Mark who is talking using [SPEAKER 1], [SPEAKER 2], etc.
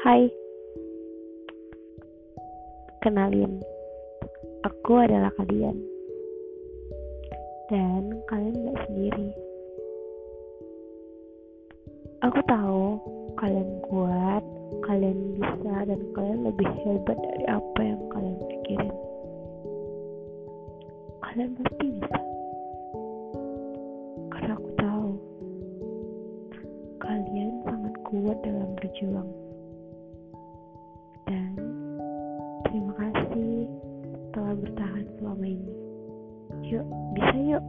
[SPEAKER 1] Hai, kenalin, aku adalah kalian, dan kalian gak sendiri. Aku tahu kalian kuat, kalian bisa, dan kalian lebih hebat dari apa yang kalian pikirin. Kalian pasti bisa, karena aku tahu kalian sangat kuat dalam berjuang. Terima kasih telah bertahan selama ini. Yuk, bisa yuk.